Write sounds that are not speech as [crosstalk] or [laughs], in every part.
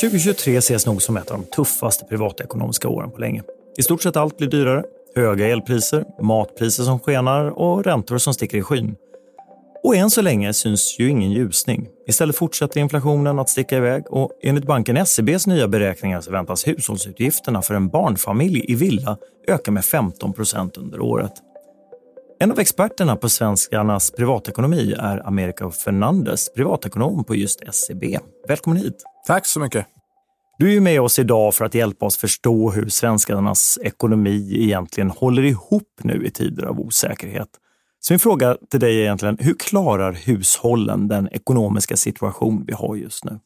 2023 ses nog som ett av de tuffaste privatekonomiska åren på länge. I stort sett allt blir dyrare. Höga elpriser, matpriser som skenar och räntor som sticker i skyn. Och än så länge syns ju ingen ljusning. Istället fortsätter inflationen att sticka iväg och enligt banken SEBs nya beräkningar så väntas hushållsutgifterna för en barnfamilj i villa öka med 15 procent under året. En av experterna på svenskarnas privatekonomi är America Fernandes, privatekonom på just SEB. Välkommen hit! Tack så mycket! Du är med oss idag för att hjälpa oss förstå hur svenskarnas ekonomi egentligen håller ihop nu i tider av osäkerhet. Så min fråga till dig är egentligen, hur klarar hushållen den ekonomiska situation vi har just nu?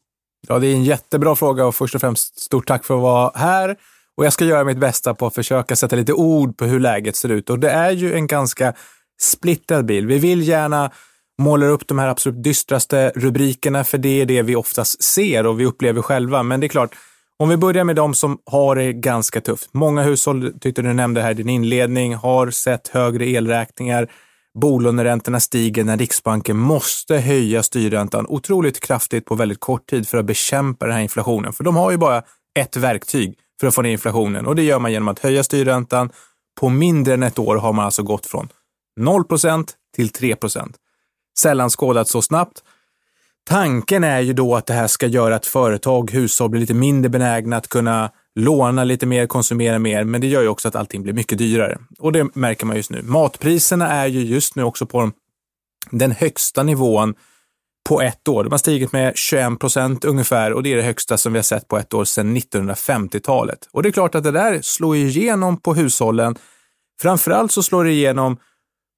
Ja, det är en jättebra fråga och först och främst stort tack för att vara här. Och jag ska göra mitt bästa på att försöka sätta lite ord på hur läget ser ut. Och det är ju en ganska splittrad bild. Vi vill gärna måla upp de här absolut dystraste rubrikerna, för det är det vi oftast ser och vi upplever själva. Men det är klart, om vi börjar med de som har det ganska tufft. Många hushåll, tyckte du nämnde här i din inledning, har sett högre elräkningar. Bolåneräntorna stiger när Riksbanken måste höja styrräntan otroligt kraftigt på väldigt kort tid för att bekämpa den här inflationen. För de har ju bara ett verktyg för att få ner inflationen och det gör man genom att höja styrräntan. På mindre än ett år har man alltså gått från 0% till 3% Sällan skådat så snabbt. Tanken är ju då att det här ska göra att företag, hushåll blir lite mindre benägna att kunna låna lite mer, konsumera mer, men det gör ju också att allting blir mycket dyrare. Och det märker man just nu. Matpriserna är ju just nu också på den högsta nivån på ett år. De har stigit med 21 procent ungefär och det är det högsta som vi har sett på ett år sedan 1950-talet. Och det är klart att det där slår igenom på hushållen. Framförallt så slår det igenom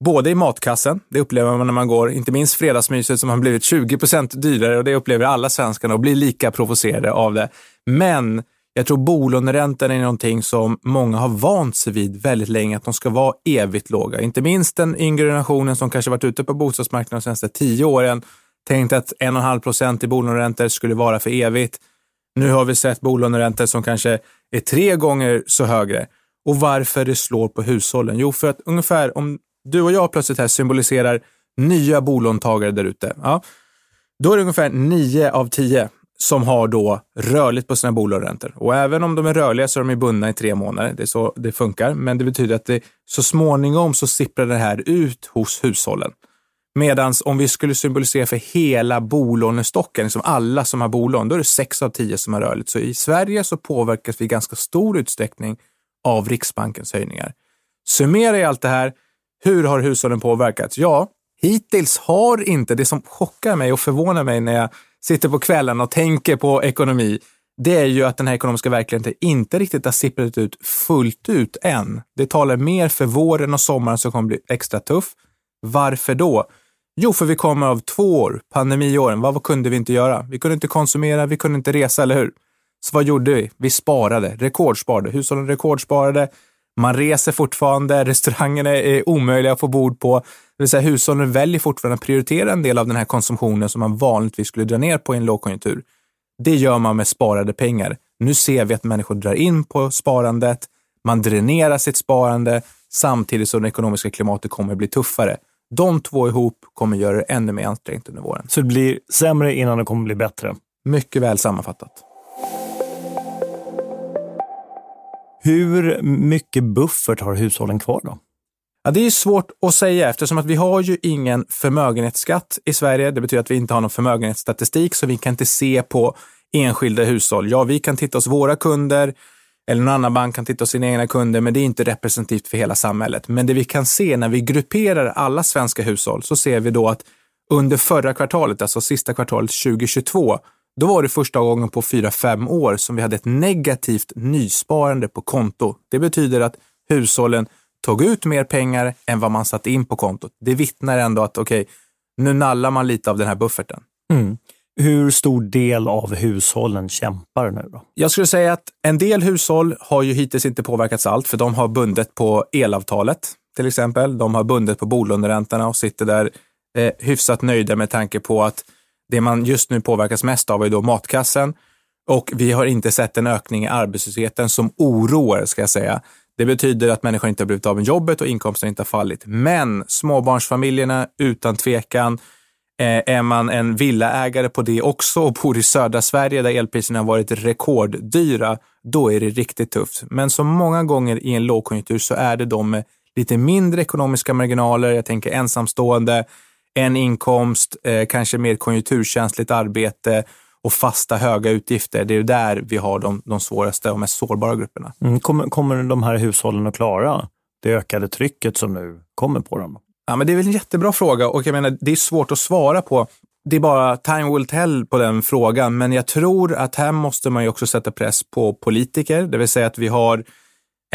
både i matkassen, det upplever man när man går, inte minst fredagsmyset som har blivit 20 procent dyrare och det upplever alla svenskarna och blir lika provocerade av det. Men jag tror bolåneräntan är någonting som många har vant sig vid väldigt länge, att de ska vara evigt låga. Inte minst den yngre generationen som kanske varit ute på bostadsmarknaden de senaste tio åren tänkt att 1,5 procent i bolåneräntor skulle vara för evigt. Nu har vi sett bolåneräntor som kanske är tre gånger så högre. Och varför det slår på hushållen? Jo, för att ungefär om du och jag plötsligt här symboliserar nya bolåntagare där ute, ja, då är det ungefär nio av tio som har då rörligt på sina bolåneräntor. Och även om de är rörliga så är de bundna i tre månader. Det är så det funkar. Men det betyder att det, så småningom så sipprar det här ut hos hushållen. Medan om vi skulle symbolisera för hela bolånestocken, liksom alla som har bolån, då är det sex av tio som har rörligt. Så i Sverige så påverkas vi i ganska stor utsträckning av Riksbankens höjningar. Summerar jag allt det här. Hur har hushållen påverkats? Ja, hittills har inte, det som chockar mig och förvånar mig när jag sitter på kvällen och tänker på ekonomi, det är ju att den här ekonomiska verkligheten inte riktigt har sipprat ut fullt ut än. Det talar mer för våren och sommaren som kommer bli extra tuff. Varför då? Jo, för vi kommer av två år, pandemiåren. Vad, vad kunde vi inte göra? Vi kunde inte konsumera, vi kunde inte resa, eller hur? Så vad gjorde vi? Vi sparade, rekordsparade. Hushållen rekordsparade. Man reser fortfarande, restaurangerna är omöjliga att få bord på. Det vill säga hushållen väljer fortfarande att prioritera en del av den här konsumtionen som man vanligtvis skulle dra ner på i en lågkonjunktur. Det gör man med sparade pengar. Nu ser vi att människor drar in på sparandet, man dränerar sitt sparande samtidigt som det ekonomiska klimatet kommer bli tuffare. De två ihop kommer göra det ännu mer ansträngt under våren. Så det blir sämre innan det kommer bli bättre? Mycket väl sammanfattat. Hur mycket buffert har hushållen kvar då? Ja, det är svårt att säga eftersom att vi har ju ingen förmögenhetsskatt i Sverige. Det betyder att vi inte har någon förmögenhetsstatistik, så vi kan inte se på enskilda hushåll. Ja, vi kan titta oss våra kunder eller någon annan bank kan titta på sina egna kunder, men det är inte representativt för hela samhället. Men det vi kan se när vi grupperar alla svenska hushåll så ser vi då att under förra kvartalet, alltså sista kvartalet 2022, då var det första gången på fyra fem år som vi hade ett negativt nysparande på konto. Det betyder att hushållen tog ut mer pengar än vad man satte in på kontot. Det vittnar ändå att okej, okay, nu nallar man lite av den här bufferten. Mm. Hur stor del av hushållen kämpar nu då? Jag skulle säga att en del hushåll har ju hittills inte påverkats allt, för de har bundet på elavtalet till exempel. De har bundet på bolåneräntorna och sitter där eh, hyfsat nöjda med tanke på att det man just nu påverkas mest av är då matkassen och vi har inte sett en ökning i arbetslösheten som oroar, ska jag säga. Det betyder att människor inte har blivit av med jobbet och inkomsten inte har fallit. Men småbarnsfamiljerna, utan tvekan, Eh, är man en villaägare på det också och bor i södra Sverige där elpriserna har varit rekorddyra, då är det riktigt tufft. Men som många gånger i en lågkonjunktur så är det de med lite mindre ekonomiska marginaler. Jag tänker ensamstående, en inkomst, eh, kanske mer konjunkturkänsligt arbete och fasta höga utgifter. Det är där vi har de, de svåraste och mest sårbara grupperna. Mm, kommer, kommer de här hushållen att klara det ökade trycket som nu kommer på dem? Ja, men det är väl en jättebra fråga och jag menar, det är svårt att svara på. Det är bara time will tell på den frågan, men jag tror att här måste man ju också sätta press på politiker, det vill säga att vi har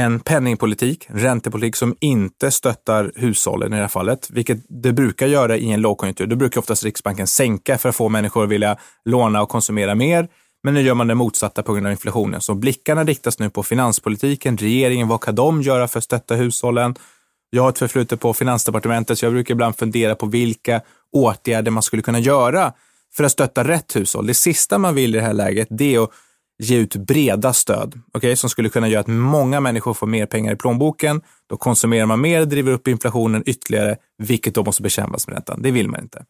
en penningpolitik, räntepolitik som inte stöttar hushållen i det här fallet, vilket det brukar göra i en lågkonjunktur. Då brukar oftast Riksbanken sänka för att få människor att vilja låna och konsumera mer. Men nu gör man det motsatta på grund av inflationen. Så blickarna riktas nu på finanspolitiken, regeringen, vad kan de göra för att stötta hushållen? Jag har ett förflutet på Finansdepartementet, så jag brukar ibland fundera på vilka åtgärder man skulle kunna göra för att stötta rätt hushåll. Det sista man vill i det här läget, det är att ge ut breda stöd, okay, som skulle kunna göra att många människor får mer pengar i plånboken. Då konsumerar man mer, driver upp inflationen ytterligare, vilket då måste bekämpas med räntan. Det vill man inte.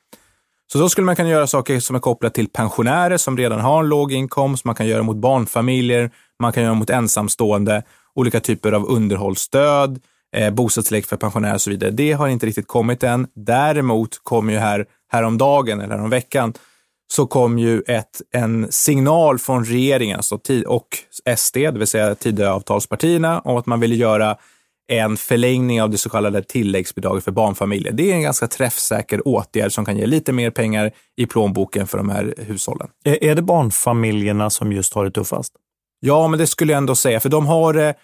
Så då skulle man kunna göra saker som är kopplat till pensionärer som redan har en låg inkomst. Man kan göra mot barnfamiljer, man kan göra mot ensamstående, olika typer av underhållsstöd, eh, bostadstillägg för pensionärer och så vidare. Det har inte riktigt kommit än. Däremot kom ju här häromdagen eller häromveckan så kom ju ett, en signal från regeringen alltså, och SD, det vill säga Tidöavtalspartierna, om att man ville göra en förlängning av det så kallade tilläggsbidraget för barnfamiljer. Det är en ganska träffsäker åtgärd som kan ge lite mer pengar i plånboken för de här hushållen. Är det barnfamiljerna som just har det tuffast? Ja, men det skulle jag ändå säga, för de har det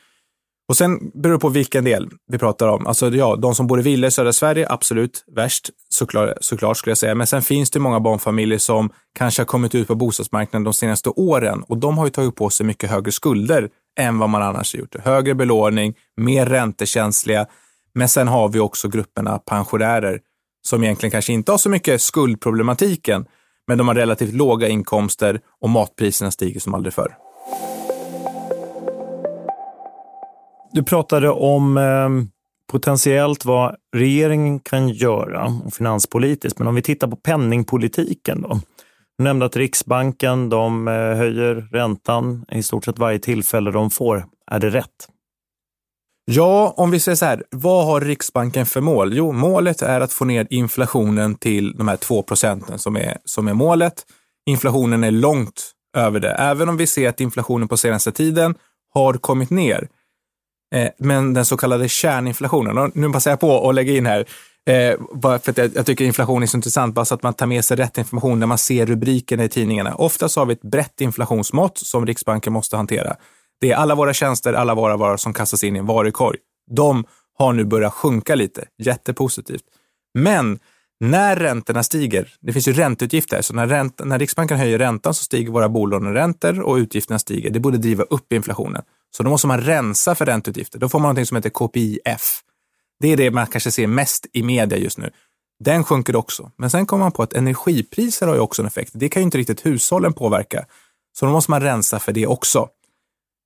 och sen beror det på vilken del vi pratar om. Alltså ja, de som bor i villor i södra Sverige, absolut värst såklart, såklart skulle jag säga. Men sen finns det många barnfamiljer som kanske har kommit ut på bostadsmarknaden de senaste åren och de har ju tagit på sig mycket högre skulder än vad man annars har gjort. Högre belåning, mer räntekänsliga. Men sen har vi också grupperna pensionärer som egentligen kanske inte har så mycket skuldproblematiken, men de har relativt låga inkomster och matpriserna stiger som aldrig förr. Du pratade om eh, potentiellt vad regeringen kan göra finanspolitiskt, men om vi tittar på penningpolitiken då. Du nämnde att Riksbanken de eh, höjer räntan i stort sett varje tillfälle de får. Är det rätt? Ja, om vi säger så här, vad har Riksbanken för mål? Jo, målet är att få ner inflationen till de här 2 procenten som är, som är målet. Inflationen är långt över det, även om vi ser att inflationen på senaste tiden har kommit ner Eh, men den så kallade kärninflationen, och nu passar jag på att lägga in här, eh, bara för att jag, jag, tycker inflation är så intressant, bara så att man tar med sig rätt information när man ser rubrikerna i tidningarna. Oftast har vi ett brett inflationsmått som Riksbanken måste hantera. Det är alla våra tjänster, alla våra varor som kastas in i en varukorg. De har nu börjat sjunka lite, jättepositivt. Men när räntorna stiger, det finns ju ränteutgifter, så när, ränt, när Riksbanken höjer räntan så stiger våra bolåneräntor och utgifterna stiger. Det borde driva upp inflationen. Så då måste man rensa för ränteutgifter. Då får man något som heter KPIF. Det är det man kanske ser mest i media just nu. Den sjunker också. Men sen kommer man på att energipriser har ju också en effekt. Det kan ju inte riktigt hushållen påverka. Så då måste man rensa för det också.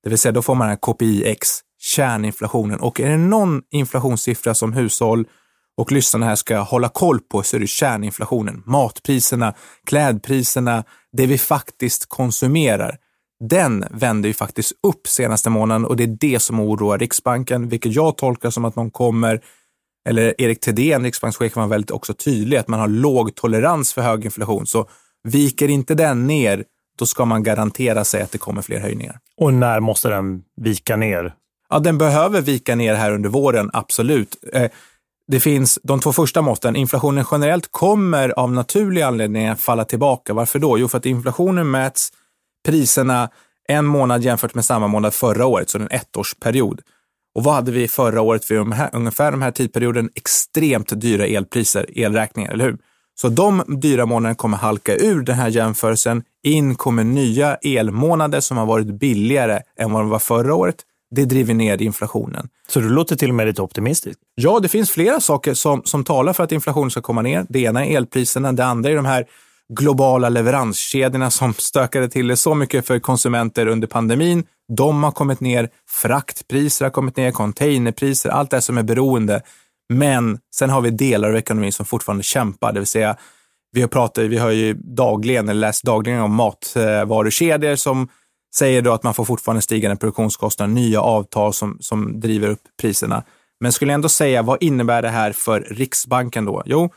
Det vill säga, då får man den här KPIX, kärninflationen. Och är det någon inflationssiffra som hushåll och lyssnarna här ska hålla koll på så är det kärninflationen. Matpriserna, klädpriserna, det vi faktiskt konsumerar den vände ju faktiskt upp senaste månaden och det är det som oroar Riksbanken, vilket jag tolkar som att man kommer, eller Erik Thedéen, riksbankschefen, var väldigt också tydlig, att man har låg tolerans för hög inflation. Så viker inte den ner, då ska man garantera sig att det kommer fler höjningar. Och när måste den vika ner? Ja, den behöver vika ner här under våren, absolut. Eh, det finns de två första måtten. Inflationen generellt kommer av naturliga anledningar falla tillbaka. Varför då? Jo, för att inflationen mäts priserna en månad jämfört med samma månad förra året, så en ettårsperiod. Och vad hade vi förra året för ungefär den här tidperioden? Extremt dyra elpriser, elräkningar, eller hur? Så de dyra månaderna kommer halka ur den här jämförelsen. In kommer nya elmånader som har varit billigare än vad de var förra året. Det driver ner inflationen. Så du låter till och med lite optimistisk? Ja, det finns flera saker som, som talar för att inflationen ska komma ner. Det ena är elpriserna, det andra är de här globala leveranskedjorna som [laughs] stökade till det så mycket för konsumenter under pandemin. De har kommit ner, fraktpriser har kommit ner, containerpriser, allt det som är beroende. Men sen har vi delar av ekonomin som fortfarande kämpar, det vill säga Vi har, pratat, vi har ju dagligen, eller läst dagligen om matvarukedjor som säger då att man får fortfarande stigande produktionskostnader, nya avtal som, som driver upp priserna. Men skulle jag ändå säga, vad innebär det här för Riksbanken då? Jo,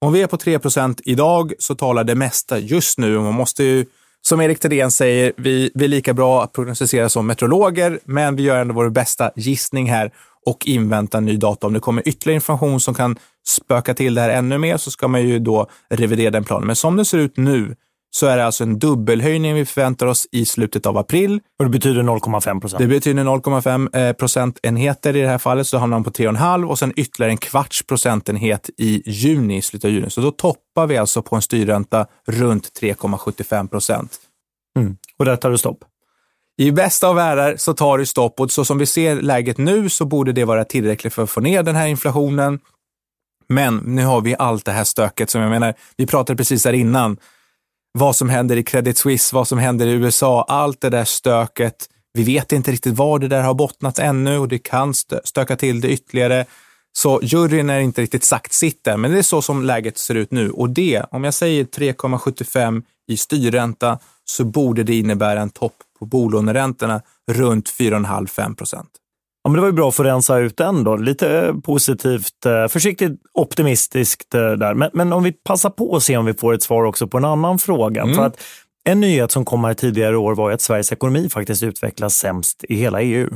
om vi är på 3% idag så talar det mesta just nu, man måste ju, som Erik Thedéen säger, vi, vi är lika bra att prognostisera som meteorologer, men vi gör ändå vår bästa gissning här och inväntar ny data. Om det kommer ytterligare information som kan spöka till det här ännu mer så ska man ju då revidera den planen. Men som det ser ut nu så är det alltså en dubbelhöjning vi förväntar oss i slutet av april. Och det betyder 0,5 procent? Det betyder 0,5 eh, procentenheter i det här fallet, så hamnar man på 3,5 och sen ytterligare en kvarts procentenhet i juni, i slutet av juni. Så då toppar vi alltså på en styrränta runt 3,75 procent. Mm. Och där tar det stopp? I bästa av världar så tar det stopp och så som vi ser läget nu så borde det vara tillräckligt för att få ner den här inflationen. Men nu har vi allt det här stöket som jag menar, vi pratade precis här innan, vad som händer i Credit Suisse, vad som händer i USA, allt det där stöket. Vi vet inte riktigt var det där har bottnat ännu och det kan stöka till det ytterligare. Så juryn är inte riktigt sagt sitt där, men det är så som läget ser ut nu. Och det, om jag säger 3,75 i styrränta, så borde det innebära en topp på bolåneräntorna runt 4,5-5 procent. Ja, men det var ju bra att få rensa ut den då. Lite positivt, eh, försiktigt optimistiskt eh, där. Men, men om vi passar på att se om vi får ett svar också på en annan fråga. Mm. För att en nyhet som kom här tidigare år var att Sveriges ekonomi faktiskt utvecklas sämst i hela EU.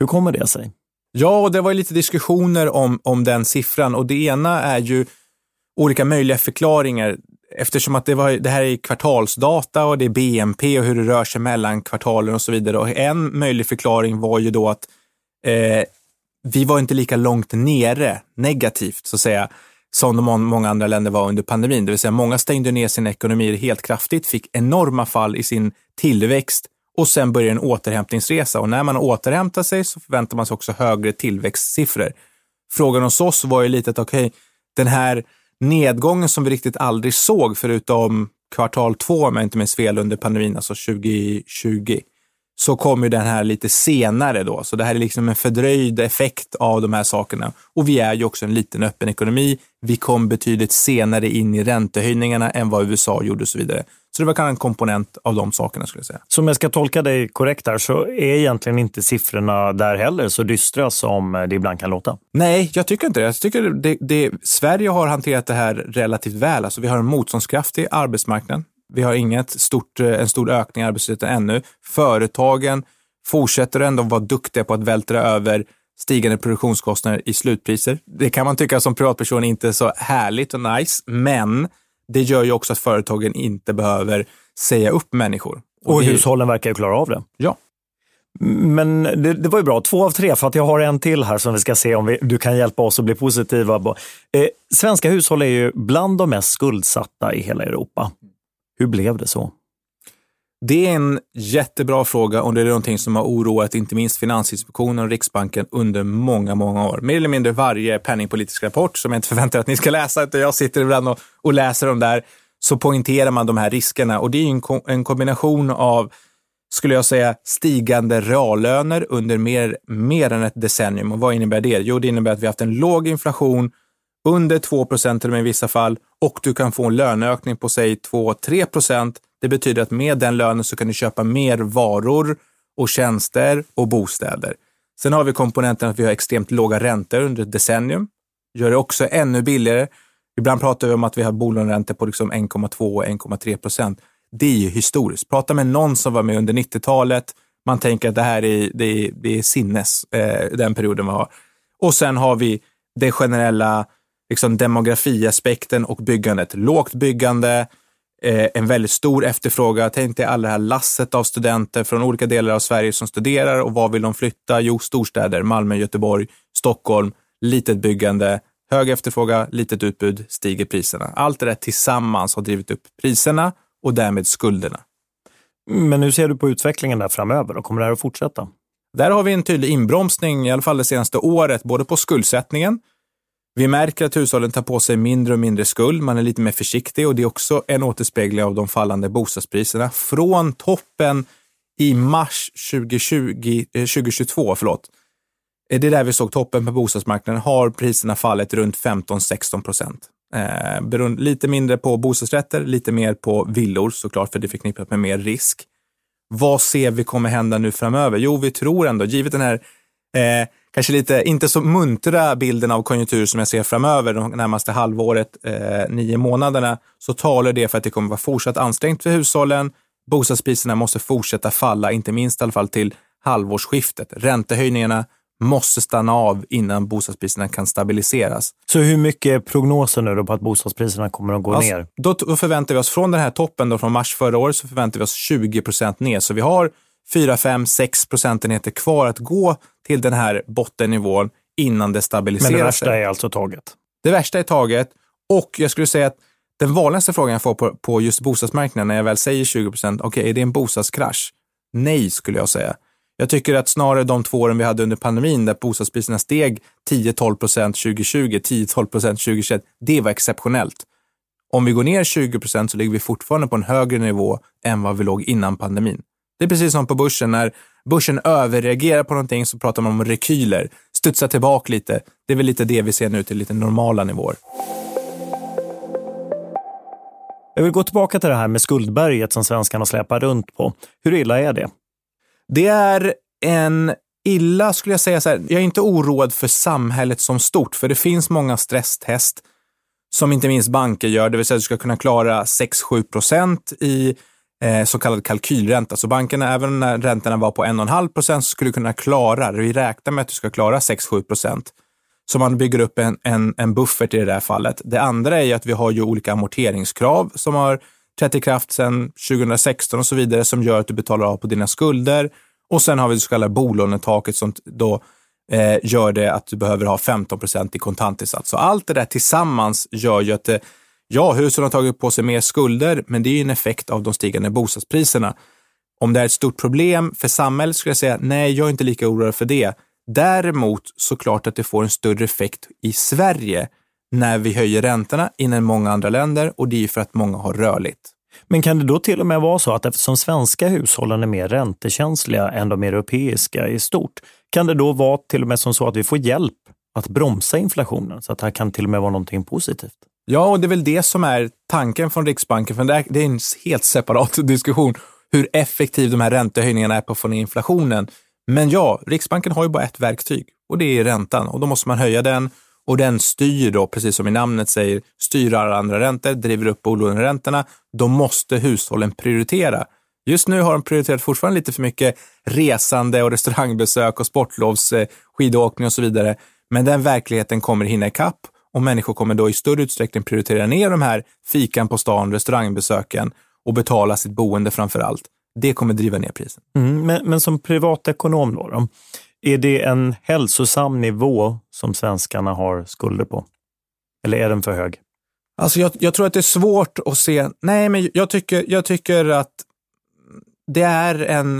Hur kommer det sig? Ja, och det var lite diskussioner om, om den siffran och det ena är ju olika möjliga förklaringar eftersom att det, var, det här är kvartalsdata och det är BNP och hur det rör sig mellan kvartalen och så vidare. Och en möjlig förklaring var ju då att eh, vi var inte lika långt nere negativt, så att säga, som de många andra länder var under pandemin. Det vill säga, många stängde ner sina ekonomier helt kraftigt, fick enorma fall i sin tillväxt och sen började en återhämtningsresa. Och när man återhämtar sig så förväntar man sig också högre tillväxtsiffror. Frågan hos oss var ju lite att, okej, okay, den här nedgången som vi riktigt aldrig såg förutom kvartal två, om jag inte minns fel, under pandemin, alltså 2020, så kommer den här lite senare då. Så det här är liksom en fördröjd effekt av de här sakerna. Och vi är ju också en liten öppen ekonomi. Vi kom betydligt senare in i räntehöjningarna än vad USA gjorde och så vidare. Så det var kanske en komponent av de sakerna skulle jag säga. Så om jag ska tolka dig korrekt här så är egentligen inte siffrorna där heller så dystra som det ibland kan låta? Nej, jag tycker inte det. Jag tycker det, det Sverige har hanterat det här relativt väl. Alltså vi har en motståndskraftig arbetsmarknad. Vi har inget stort, en stor ökning i arbetslösheten ännu. Företagen fortsätter ändå vara duktiga på att vältra över stigande produktionskostnader i slutpriser. Det kan man tycka som privatperson inte är så härligt och nice, men det gör ju också att företagen inte behöver säga upp människor. Och, och hushållen verkar ju klara av det. Ja. Men det, det, var ju bra, två av tre, för att jag har en till här som vi ska se om vi, du kan hjälpa oss att bli positiva. Eh, svenska hushåll är ju bland de mest skuldsatta i hela Europa. Hur blev det så? Det är en jättebra fråga och det är någonting som har oroat inte minst Finansinspektionen och Riksbanken under många, många år. Mer eller mindre varje penningpolitisk rapport som jag inte [laughs] förväntar att ni ska läsa, utan jag sitter ibland och, och läser dem där, så poängterar man de här riskerna och det är en, en kombination av skulle jag säga, stigande reallöner under mer, mer än ett decennium. Och vad innebär det? Jo, det innebär att vi har haft en låg inflation under 2 procent i vissa fall och du kan få en löneökning på säg 2-3 procent. Det betyder att med den lönen så kan du köpa mer varor och tjänster och bostäder. Sen har vi komponenten att vi har extremt låga räntor under ett decennium. Gör det också ännu billigare. Ibland pratar vi om att vi har bolåneräntor på liksom 1,2 och 1,3 procent. Det är ju historiskt. Prata med någon som var med under 90-talet. Man tänker att det här är, det är, det är sinnes, eh, den perioden vi har. Och sen har vi det generella liksom demografiaspekten och byggandet. Lågt byggande, eh, en väldigt stor efterfrågan. Tänk dig alla det här lasset av studenter från olika delar av Sverige som studerar och var vill de flytta? Jo, storstäder, Malmö, Göteborg, Stockholm, litet byggande, hög efterfrågan, litet utbud, stiger priserna. Allt det där tillsammans har drivit upp priserna och därmed skulderna. Men hur ser du på utvecklingen där framöver? Och kommer det här att fortsätta? Där har vi en tydlig inbromsning, i alla fall det senaste året, både på skuldsättningen, vi märker att hushållen tar på sig mindre och mindre skuld. Man är lite mer försiktig och det är också en återspegling av de fallande bostadspriserna. Från toppen i mars 2020, 2022, eh, förlåt, eh, det är där vi såg toppen på bostadsmarknaden, har priserna fallit runt 15-16 procent. Eh, beroende, lite mindre på bostadsrätter, lite mer på villor såklart, för det är förknippat med mer risk. Vad ser vi kommer hända nu framöver? Jo, vi tror ändå, givet den här eh, kanske lite, inte så muntra bilden av konjunktur som jag ser framöver, de närmaste halvåret, eh, nio månaderna, så talar det för att det kommer vara fortsatt ansträngt för hushållen. Bostadspriserna måste fortsätta falla, inte minst i alla fall till halvårsskiftet. Räntehöjningarna måste stanna av innan bostadspriserna kan stabiliseras. Så hur mycket är prognosen nu då på att bostadspriserna kommer att gå alltså, ner? Då förväntar vi oss, från den här toppen då från mars förra året, så förväntar vi oss 20 procent ner. Så vi har 4, 5, 6 procentenheter kvar att gå till den här bottennivån innan det stabiliserar sig. Men det värsta sig. är alltså taget? Det värsta är taget och jag skulle säga att den vanligaste frågan jag får på, på just bostadsmarknaden när jag väl säger 20 procent, okej, okay, är det en bostadskrasch? Nej, skulle jag säga. Jag tycker att snarare de två åren vi hade under pandemin där bostadspriserna steg 10-12 procent 2020, 10-12 procent 2021, det var exceptionellt. Om vi går ner 20 procent så ligger vi fortfarande på en högre nivå än vad vi låg innan pandemin. Det är precis som på börsen. När börsen överreagerar på någonting så pratar man om rekyler, studsa tillbaka lite. Det är väl lite det vi ser nu till lite normala nivåer. Jag vill gå tillbaka till det här med skuldberget som svenskarna släpar runt på. Hur illa är det? Det är en illa, skulle jag säga så här, jag är inte oroad för samhället som stort, för det finns många stresstest som inte minst banker gör, det vill säga att du ska kunna klara 6-7 procent i Eh, så kallad kalkylränta. Så bankerna, även när räntorna var på 1,5 procent, skulle kunna klara, vi räknar med att du ska klara 6-7 procent. Så man bygger upp en, en, en buffert i det här fallet. Det andra är ju att vi har ju olika amorteringskrav som har trätt i kraft sedan 2016 och så vidare som gör att du betalar av på dina skulder. Och sen har vi det så kallade bolånetaket som då eh, gör det att du behöver ha 15 procent i kontantinsats. Så allt det där tillsammans gör ju att det, ja, husen har tagit på sig mer skulder, men det är ju en effekt av de stigande bostadspriserna. Om det är ett stort problem för samhället skulle jag säga, nej, jag är inte lika orolig för det. Däremot såklart att det får en större effekt i Sverige när vi höjer räntorna innan många andra länder och det är ju för att många har rörligt. Men kan det då till och med vara så att eftersom svenska hushållen är mer räntekänsliga än de europeiska i stort, kan det då vara till och med som så att vi får hjälp att bromsa inflationen? Så att det här kan till och med vara någonting positivt? Ja, och det är väl det som är tanken från Riksbanken, för det är en helt separat [laughs] diskussion hur effektiv de här räntehöjningarna är på att få ner inflationen. Men ja, Riksbanken har ju bara ett verktyg och det är räntan och då måste man höja den och den styr då, precis som i namnet säger, styr alla andra räntor, driver upp bolåneräntorna. Då måste hushållen prioritera. Just nu har de prioriterat fortfarande lite för mycket resande och restaurangbesök och sportlovs, eh, skidåkning och så vidare. Men den verkligheten kommer hinna ikapp och människor kommer då i större utsträckning prioritera ner de här fikan på stan, restaurangbesöken och betala sitt boende framför allt. Det kommer driva ner priset. Mm, men, men, som privatekonom då, då, är det en hälsosam nivå som svenskarna har skulder på? Eller är den för hög? Alltså jag, jag tror att det är svårt att se. Nej, men jag tycker, jag tycker att det är en...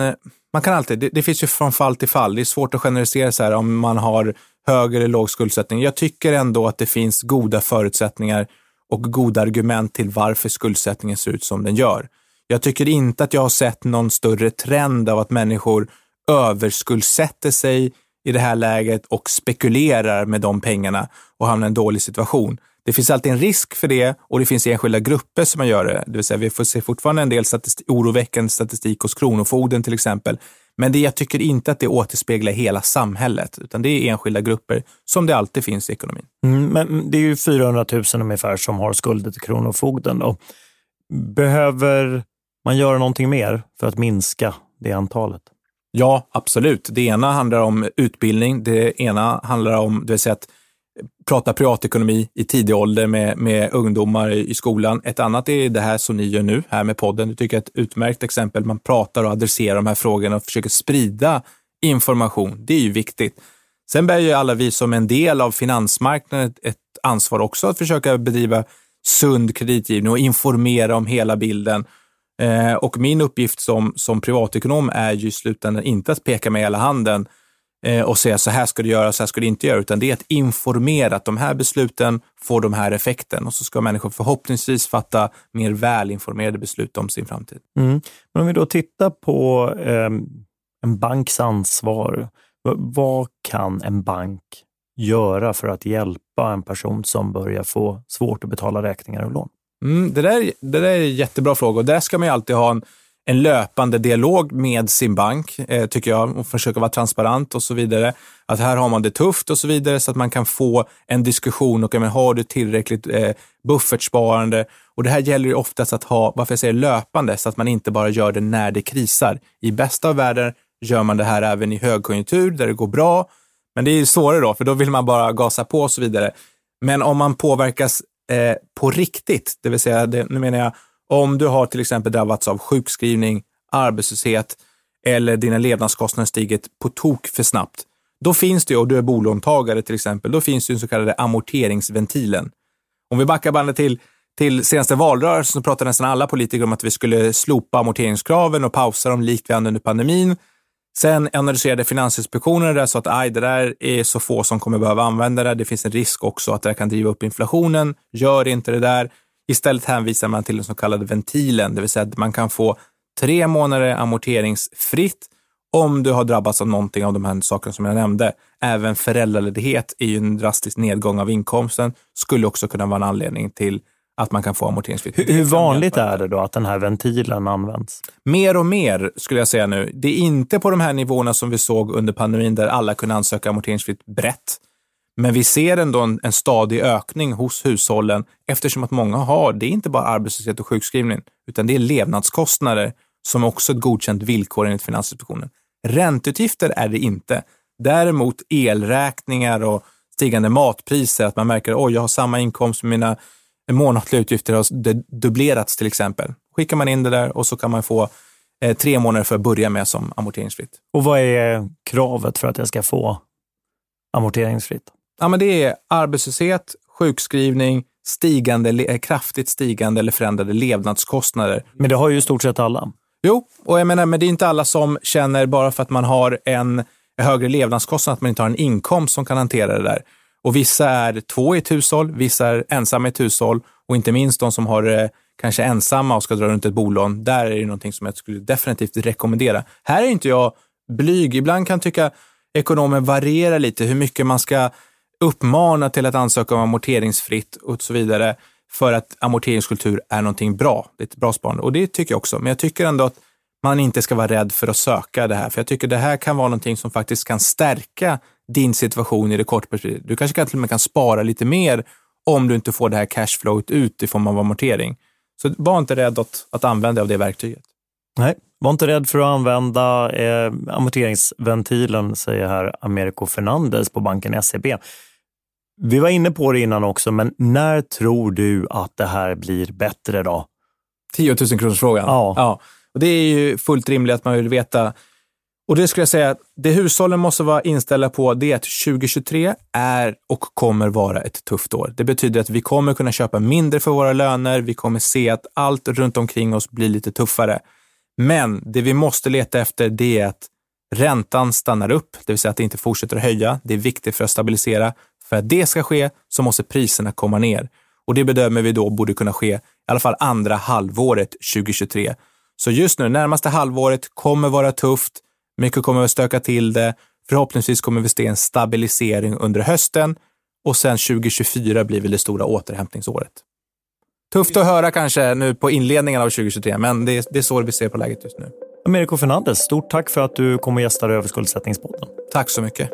Man kan alltid, det, det, finns ju från fall till fall. Det är svårt att generalisera så här om man har hög eller låg skuldsättning. Jag tycker ändå att det finns goda förutsättningar och goda argument till varför skuldsättningen ser ut som den gör. Jag tycker inte att jag har sett någon större trend av att människor överskuldsätter sig i det här läget och spekulerar med de pengarna och hamnar i en dålig situation. Det finns alltid en risk för det och det finns enskilda grupper som gör det. Det vill säga, vi får se fortfarande en del statistik, oroväckande statistik hos Kronofogden till exempel. Men det, jag tycker inte att det återspeglar hela samhället, utan det är enskilda grupper som det alltid finns i ekonomin. Mm, men det är ju 400 000 ungefär som har skulder till Kronofogden. Då. Behöver man göra någonting mer för att minska det antalet? Ja, absolut. Det ena handlar om utbildning. Det ena handlar om det vill säga att prata privatekonomi i tidig ålder med, med ungdomar i, i skolan. Ett annat är det här som ni gör nu här med podden. Du tycker ett utmärkt exempel. Man pratar och adresserar de här frågorna och försöker sprida information. Det är ju viktigt. Sen bär ju alla vi som en del av finansmarknaden ett ansvar också att försöka bedriva sund kreditgivning och informera om hela bilden Eh, och min uppgift som, som privatekonom är ju i slutändan inte att peka med hela handen eh, och säga så här ska du göra, så här ska du inte göra, utan det är att informera att de här besluten får de här effekten och så ska människor förhoppningsvis fatta mer välinformerade beslut om sin framtid. Mm. Men om vi då tittar på eh, en banks ansvar, vad kan en bank göra för att hjälpa hjälpa en person som börjar få svårt att betala räkningar och lån? Mm, det, där, det där är en jättebra fråga och där ska man ju alltid ha en, en löpande dialog med sin bank, eh, tycker jag, och försöka vara transparent och så vidare. Att här har man det tufft och så vidare så att man kan få en diskussion och men, har du tillräckligt eh, buffertsparande? Och det här gäller ju oftast att ha, varför jag säger löpande, så att man inte bara gör det när det krisar. I bästa av världar gör man det här även i högkonjunktur där det går bra. Men det är ju svårare då, för då vill man bara gasa på och så vidare. Men om man påverkas eh, på riktigt, det vill säga, det, nu menar jag, om du har till exempel drabbats av sjukskrivning, arbetslöshet eller dina levnadskostnader stigit på tok för snabbt, då finns det, och du är bolåntagare till exempel, då finns det den så kallade amorteringsventilen. Om vi backar bandet till, till senaste valrörelsen så pratade nästan alla politiker om att vi skulle slopa amorteringskraven och pausa dem likt vi hade under pandemin. Sen analyserade Finansinspektionen det så att aj, det där är så få som kommer behöva använda det. Det finns en risk också att det kan driva upp inflationen. Gör inte det där. Istället hänvisar man till den så kallade ventilen, det vill säga att man kan få tre månader amorteringsfritt om du har drabbats av någonting av de här sakerna som jag nämnde. Även föräldraledighet är ju en drastisk nedgång av inkomsten, skulle också kunna vara en anledning till att man kan få amorteringsfritt. Hur, hur vanligt är det då att den här ventilen används? Mer och mer skulle jag säga nu. Det är inte på de här nivåerna som vi såg under pandemin där alla kunde ansöka amorteringsfritt brett. Men vi ser ändå en, en stadig ökning hos hushållen eftersom att många har, det är inte bara arbetslöshet och sjukskrivning, utan det är levnadskostnader som också är ett godkänt villkor enligt Finansinspektionen. Ränteutgifter är det inte. Däremot elräkningar och stigande matpriser, att man märker att jag har samma inkomst som mina månatliga utgifter har dubblerats till exempel. Skickar man in det där och så kan man få eh, tre månader för att börja med som amorteringsfritt. Och vad är kravet för att jag ska få amorteringsfritt? Ja, men det är arbetslöshet, sjukskrivning, stigande, kraftigt stigande eller förändrade levnadskostnader. Men det har ju i stort sett alla. Jo, och jag menar, men det är inte alla som känner bara för att man har en högre levnadskostnad att man inte har en inkomst som kan hantera det där. Och vissa är två i ett hushåll, vissa är ensamma i ett hushåll och inte minst de som har eh, kanske ensamma och ska dra runt ett bolån. Där är det någonting som jag skulle definitivt rekommendera. Här är inte jag blyg. Ibland kan jag tycka ekonomer varierar lite hur mycket man ska uppmana till att ansöka om amorteringsfritt och så vidare för att amorteringskultur är någonting bra. Det är ett bra sparande och det tycker jag också. Men jag tycker ändå att man inte ska vara rädd för att söka det här, för jag tycker det här kan vara någonting som faktiskt kan stärka din situation i det korta perspektivet. Du kanske till och med kan spara lite mer om du inte får det här cashflowet ut i form av amortering. Så var inte rädd att, att använda av det verktyget. Nej, var inte rädd för att använda eh, amorteringsventilen, säger här Americo Fernandez på banken SEB. Vi var inne på det innan också, men när tror du att det här blir bättre då? 10 000 kronors frågan. Ja. ja. Och det är ju fullt rimligt att man vill veta. Och det skulle jag säga, det hushållen måste vara inställda på det är att 2023 är och kommer vara ett tufft år. Det betyder att vi kommer kunna köpa mindre för våra löner. Vi kommer se att allt runt omkring oss blir lite tuffare. Men det vi måste leta efter det är att räntan stannar upp, det vill säga att det inte fortsätter att höja. Det är viktigt för att stabilisera. För att det ska ske så måste priserna komma ner. Och det bedömer vi då borde kunna ske i alla fall andra halvåret 2023. Så just nu, närmaste halvåret kommer vara tufft. Mycket kommer att stöka till det. Förhoppningsvis kommer vi se en stabilisering under hösten och sen 2024 blir väl det stora återhämtningsåret. Tufft att höra kanske nu på inledningen av 2023, men det är, det är så vi ser på läget just nu. Americo Fernandez, stort tack för att du kom och gästade Överskuldsättningspodden. Tack så mycket.